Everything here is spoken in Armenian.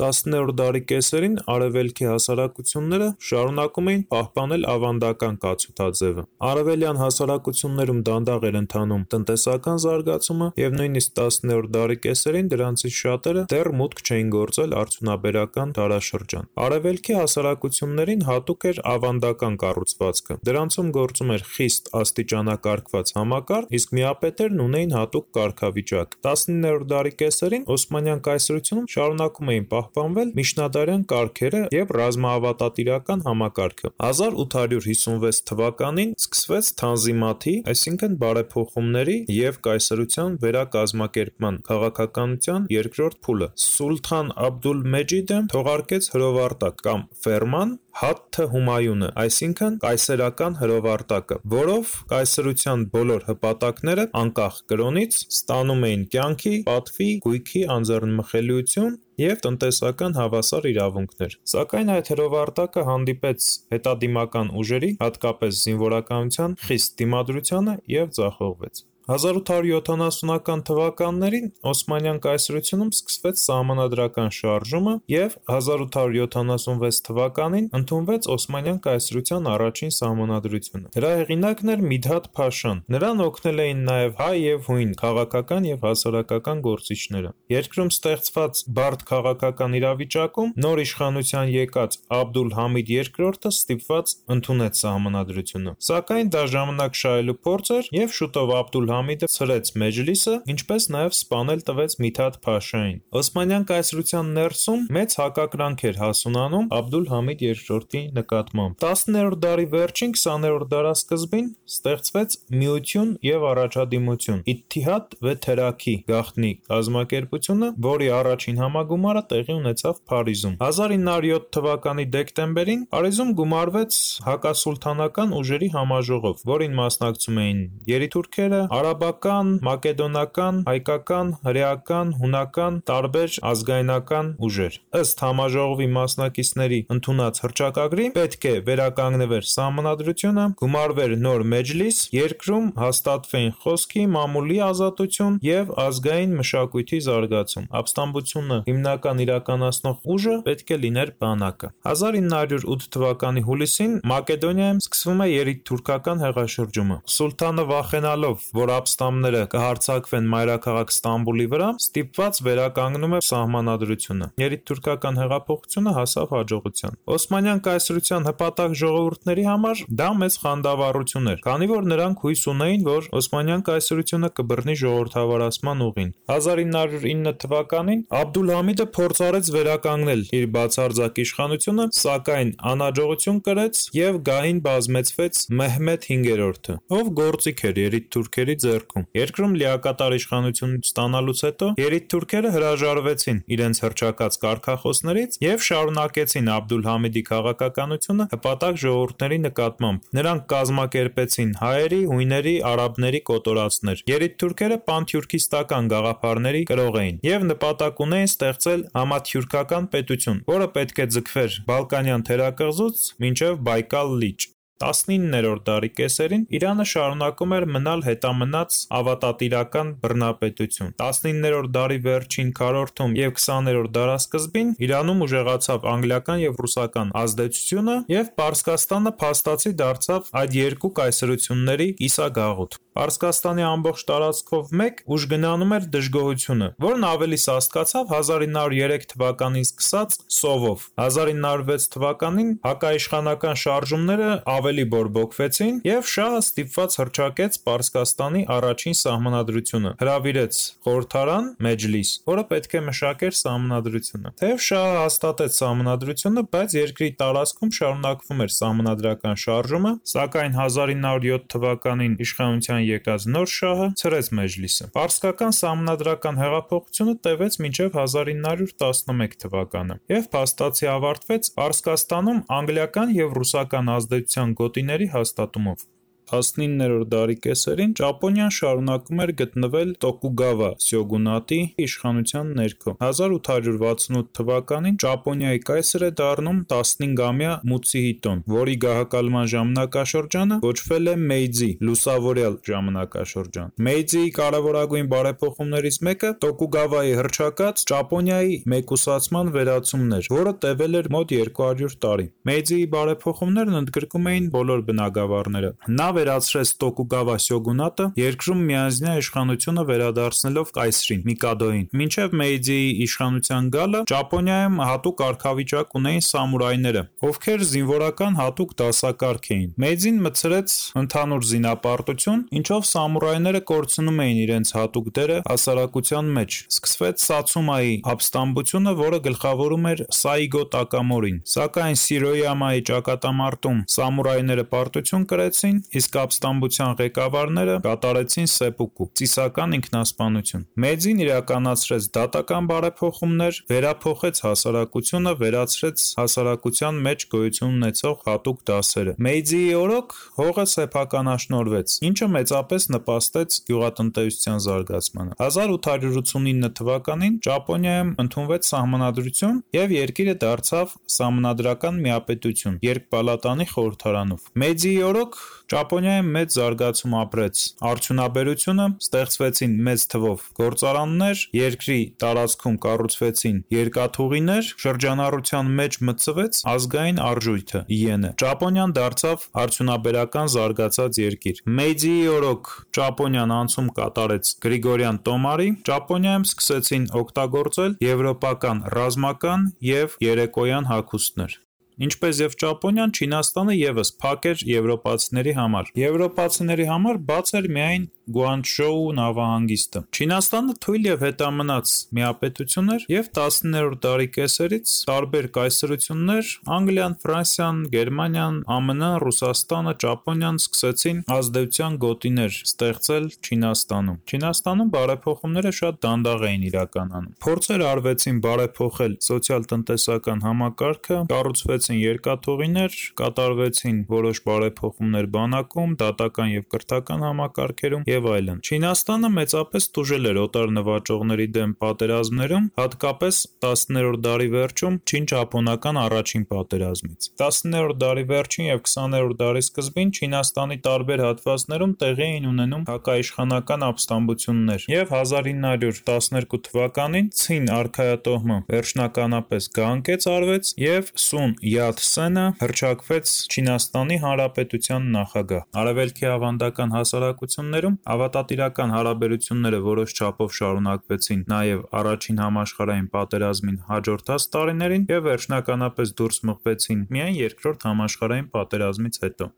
19-րդ դարի կեսերին արևելքի հասարակությունները շարունակում էին պահպանել ավանդական կացութաձևը։ Արևելյան հասարակություններում դանդաղ էր ընթանում տնտեսական զարգացումը, եւ նույնիսկ 19-րդ դարի կեսերին դրանցից շատերը դեռ մուտք չէին գործել արդյունաբերական դարաշրջան։ Արևելքի հասարակություններին հատուկ էր ավանդական կառուցվածքը։ Դրանցում գործում էր խիստ աստիճանակարգված համակարգ, իսկ միապետերն ունեին հատուկ կարգավիճակ։ 19-րդ դարի կեսերին Օսմանյան կայսրությունում շարունակում էին պահպանվել միջնադարյան կարգերը եւ ռազմաավատատիրական համակարգը։ 1856 թվականին սկսվեց Թանզիմաթի, այսինքն բարեփոխումների եւ կայսրության վերակազմակերպման քաղաքականության երկրորդ փուլը։ Սուլթան Աբդուլ-Մեջիդը թողարկեց հրովարտակ կամ ֆերման Հաթթ Հումայունը, այսինքն կայսերական հրովարտակը, որով կայսրության բոլոր հպատակները, անկախ կրոնից, ստանում էին կյանքի, պատվի, գույքի անձեռնմխելիություն և տնտեսական հավասար իրավունքներ։ Սակայն այդ հրովարտակը հանդիպեց հետադիմական ուժերի, հատկապես զինվորականության խիստ դիմադրությանը և ձախողվեց։ 1870-ական թվականներին Օսմանյան կայսրությունում սկսվեց սահմանադրական շարժումը և 1876 թվականին ընդունվեց Օսմանյան կայսրության առաջին սահմանադրությունը։ Դրա հեղինակն էր Միդհաթ Փաշան։ Նրան օգնել էին նաև հայ և հույն քաղաքական և հասարակական գործիչները։ Երկրում ստեղծված բարդ քաղաքական իրավիճակում նոր իշխանության եկած Աբդուլ-Համիդ II-ը ստիպված ընդունեց սահմանադրությունը։ Սակայն դա ժամանակ շահելու փորձ էր, և շուտով Աբդուլ-Համիդը ցրեց Մեջլիսը, ինչպես նաև սպանել տվեց Միդհաթ Փաշային։ Օսմանյան կայսրության ներսում մեծ հակակրանք էր հասունանում Աբդուլ-Համիդ II-ի նկատմամբ։ 19-րդ դարի վերջին, 20-րդ դարասկզբին ստեղծվեց Միություն և առաջադիմություն (Իթթիհադ վե Թերակի) գաղտնի կազմակերպությունը, որի առաջին համագումարը տեղի ունեցավ Փարիզում։ 1907 թվականի դեկտեմբերին Փարիզում գումարվեց հակասուլթանական ուժերի համաժողով, որին մասնակցում էին գերիթուրքերը, արաբական, մակեդոնական, հայկական, հրեական, հունական, տարբեր ազգայնական ուժեր։ Ըստ համաժողովի մասնակիցների ընդունած հռչակագրի՝ պետք է վերականգնվեր Սահմանադրությունը, գումարվեր նոր Մեջլիս, երկրում հաստատվեին խոսքի, մամուլի ազատություն և ազգային մշակույթի զարգացում։ Ապստամբությունը հիմնական իրականացնող ուժը պետք է լիներ բանակը։ 1908 թվականի հուլիսին Մակեդոնիայում սկսվում է երիտթուրքական հեղաշրջումը։ Սուլթանը վախենալով, որ ապստամբները կհարձակվեն մայրաքաղաք Ստամբուլի վրա, ստիպված վերականգնում է Սահմանադրությունը։ Երիտթուրքական հեղափոխությունը հասավ հաջողության։ Օսմանյան կայսրության հպատակ ժողովուրդների համար դա մեծ խանդավառություն էր, քանի որ նրանք հույս ունեին, որ Օսմանյան կայսրությունը կբռնի ժողովրդավարացման ուղին։ 1909 թվականին Աբդուլ-Համիդը փորձ արեց վերականգնել իր բացարձակ իշխանությունը, սակայն անհաջողություն կրեց և գահին բազմեցվեց Մեհմեդ V-րդը, ով գործիք էր երիտթուրքերի ձեռքում։ Երկրում լիակատար իշխանություն ստանալուց հետո երիտթուրքերը հրաժարվեցին իրենց հռչակած կարգախոսներից և շարունակեցին Աբդուլ-Համիդի քաղաքականությունը հպատակ ժողովուրդների նկատմամբ։ Նրանք կազմակերպեցին հայերի, հույների, արաբների կոտորածներ։ Երիտթուրքերը պանթյուրքիստական գաղափարների կրող էին և նպատակ ունեին ստեղծել համաթյուրքական պետություն, որը պետք է ձգվեր Բալկանյան թերակղզուց մինչև Բայկալ լիճ։ 19-րդ դարի կեսերին Իրանը շարունակում էր մնալ հետամնաց ավատատիրական բռնապետություն։ 19-րդ դարի վերջին քառորդում և 20-րդ դարասկզբին Իրանում ուժեղացավ անգլիական և ռուսական ազդեցությունը, և Պարսկաստանը փաստացի դարձավ այդ երկու կայսրությունների կիսագաղութ։ Պարսկաստանի ամբողջ տարածքով մեկ ուժգնանում էր դժգոհությունը, որն ավելի սաստկացավ 1903 թվականին սկսած սովով։ 1906 թվականին հակաիշխանական շարժումները ավելի բորբոքվեցին, և շահը ստիպված հռչակեց Պարսկաստանի առաջին սահմանադրությունը, հրավիրեց խորհրդարան (Մեջլիս), որը պետք է մշակեր սահմանադրությունը։ Թեև շահը հաստատեց սահմանադրությունը, բայց երկրի տարածքում շարունակվում էր սահմանադրական շարժումը, սակայն 1907 թվականին իշխանության եկած նոր շահը ցրեց Մեջլիսը։ Պարսկական սահմանադրական հեղափոխությունը տևեց մինչև 1911 թվականը և փաստացի ավարտվեց Պարսկաստանում անգլիական և ռուսական ազդեցության գոտիների հաստատումով։ 19-րդ դարի կեսերին Ճապոնիան շարունակում էր գտնվել Տոկուգավա սյոգունատի իշխանության ներքո։ 1868 թվականին Ճապոնիայի կայսր է դառնում 15-ամյա Մուցուհիտոն, որի գահակալման ժամանակաշրջանը կոչվել է Մեյձի (լուսավորյալ ժամանակաշրջան)։ Մեյձիի կարևորագույն բարեփոխումներից մեկը Տոկուգավայի հռչակած Ճապոնիայի մեկուսացման վերացումն էր, որը տևել էր մոտ 200 տարի։ Մեյձիի բարեփոխումներն ընդգրկում էին բոլոր բնագավառները։ Նա վերացրեց Տոկուգավա սյոգունատը՝ երկրում միանձնյա իշխանությունը վերադարձնելով կայսրին (միկադոյին)։ Մինչև Մեյձիի իշխանության գալը Ճապոնիայում հատուկ կարգավիճակ ունեին սամուրայները, ովքեր զինվորական հատուկ դասակարգ էին։ Մեյձին մտցրեց ընդհանուր զինապարտություն, ինչով սամուրայները կորցնում էին իրենց հատուկ դերը հասարակության մեջ։ Սկսվեց Սացումայի ապստամբությունը, որը գլխավորում էր Սայիգո Տակամորին։ Սակայն Սիրոյամայի ճակատամարտում սամուրայները պարտություն կրեցին, իսկ ապստամբության ղեկավարները կատարեցին սեպուկու (ծիսական ինքնասպանություն)։ Մեյձին իրականացրեց դատական բարեփոխումներ, վերափոխեց հասարակությունը, վերացրեց հասարակության մեջ գոյություն ունեցող հատուկ դասերը։ Մեյձիի օրոք հողը սեփականաշնորհվեց, ինչը մեծապես նպաստեց գյուղատնտեսության զարգացմանը։ 1889 թվականին Ճապոնիայում ընդունվեց Սահմանադրություն, և երկիրը դարձավ սահմանադրական միապետություն երկպալատանի խորհրդարանով։ Մեյձիի օրոք Ճապոնիայում մեծ զարգացում ապրեց արդյունաբերությունը, ստեղծվեցին մեծ թվով. Գործարաններ, երկրի տարածքում կառուցվեցին երկաթուղիներ, շրջանառության մեջ մտցվեց ազգային արժույթը՝ իենը։ Ճապոնիան դարձավ արդյունաբերական զարգացած երկիր։ Մեյձիի օրոք Ճապոնիան անցում կատարեց Գրիգորյան տոմարի։ Ճապոնիայում սկսեցին օգտագործել եվրոպական ռազմական և երեկոյան հագուստներ։ Ինչպես և Ճապոնիան, Չինաստանը ևս փակ էր եվրոպացիների համար։ Եվրոպացիների համար բաց էր միայն Գուանչժոու նավահանգիստը։ Չինաստանը թույլ և հետամնաց միապետություն էր, և 19-րդ դարի կեսերից տարբեր կայսրություններ՝ Անգլիան, Ֆրանսիան, Գերմանիան, ԱՄՆ-ն, Ռուսաստանը, Ճապոնիան սկսեցին ազդեցության գոտիներ ստեղծել Չինաստանում։ Չինաստանում բարեփոխումները շատ դանդաղ էին իրականանում։ Փորձեր արվեցին բարեփոխել սոցիալ-տնտեսական համակարգը, կառուցվեցին երկաթուղիներ, կատարվեցին որոշ բարեփոխումներ բանակում, դատական և կրթական համակարգերում և այլն։ Չինաստանը մեծապես տուժել էր օտար նվաճողների դեմ պատերազմներում, հատկապես 19-րդ դարի վերջում Չին-ճապոնական առաջին պատերազմից։ 19-րդ դարի վերջին և 20-րդ դարի սկզբին Չինաստանի տարբեր հատվածներում տեղի էին ունենում հակաիշխանական ապստամբություններ, և 1912 թվականին Ցին արքայատոհմը վերջնականապես գանկեց արվեց, և Սուն Յաթ-սենը հռչակվեց Չինաստանի Հանրապետության նախագահ։ Արևելքի ավանդական հասարակություններում ավատատիրական հարաբերությունները որոշ չափով շարունակվեցին նաև Առաջին համաշխարհային պատերազմին հաջորդած տարիներին և վերջնականապես դուրս մղվեցին միայն Երկրորդ համաշխարհային պատերազմից հետո։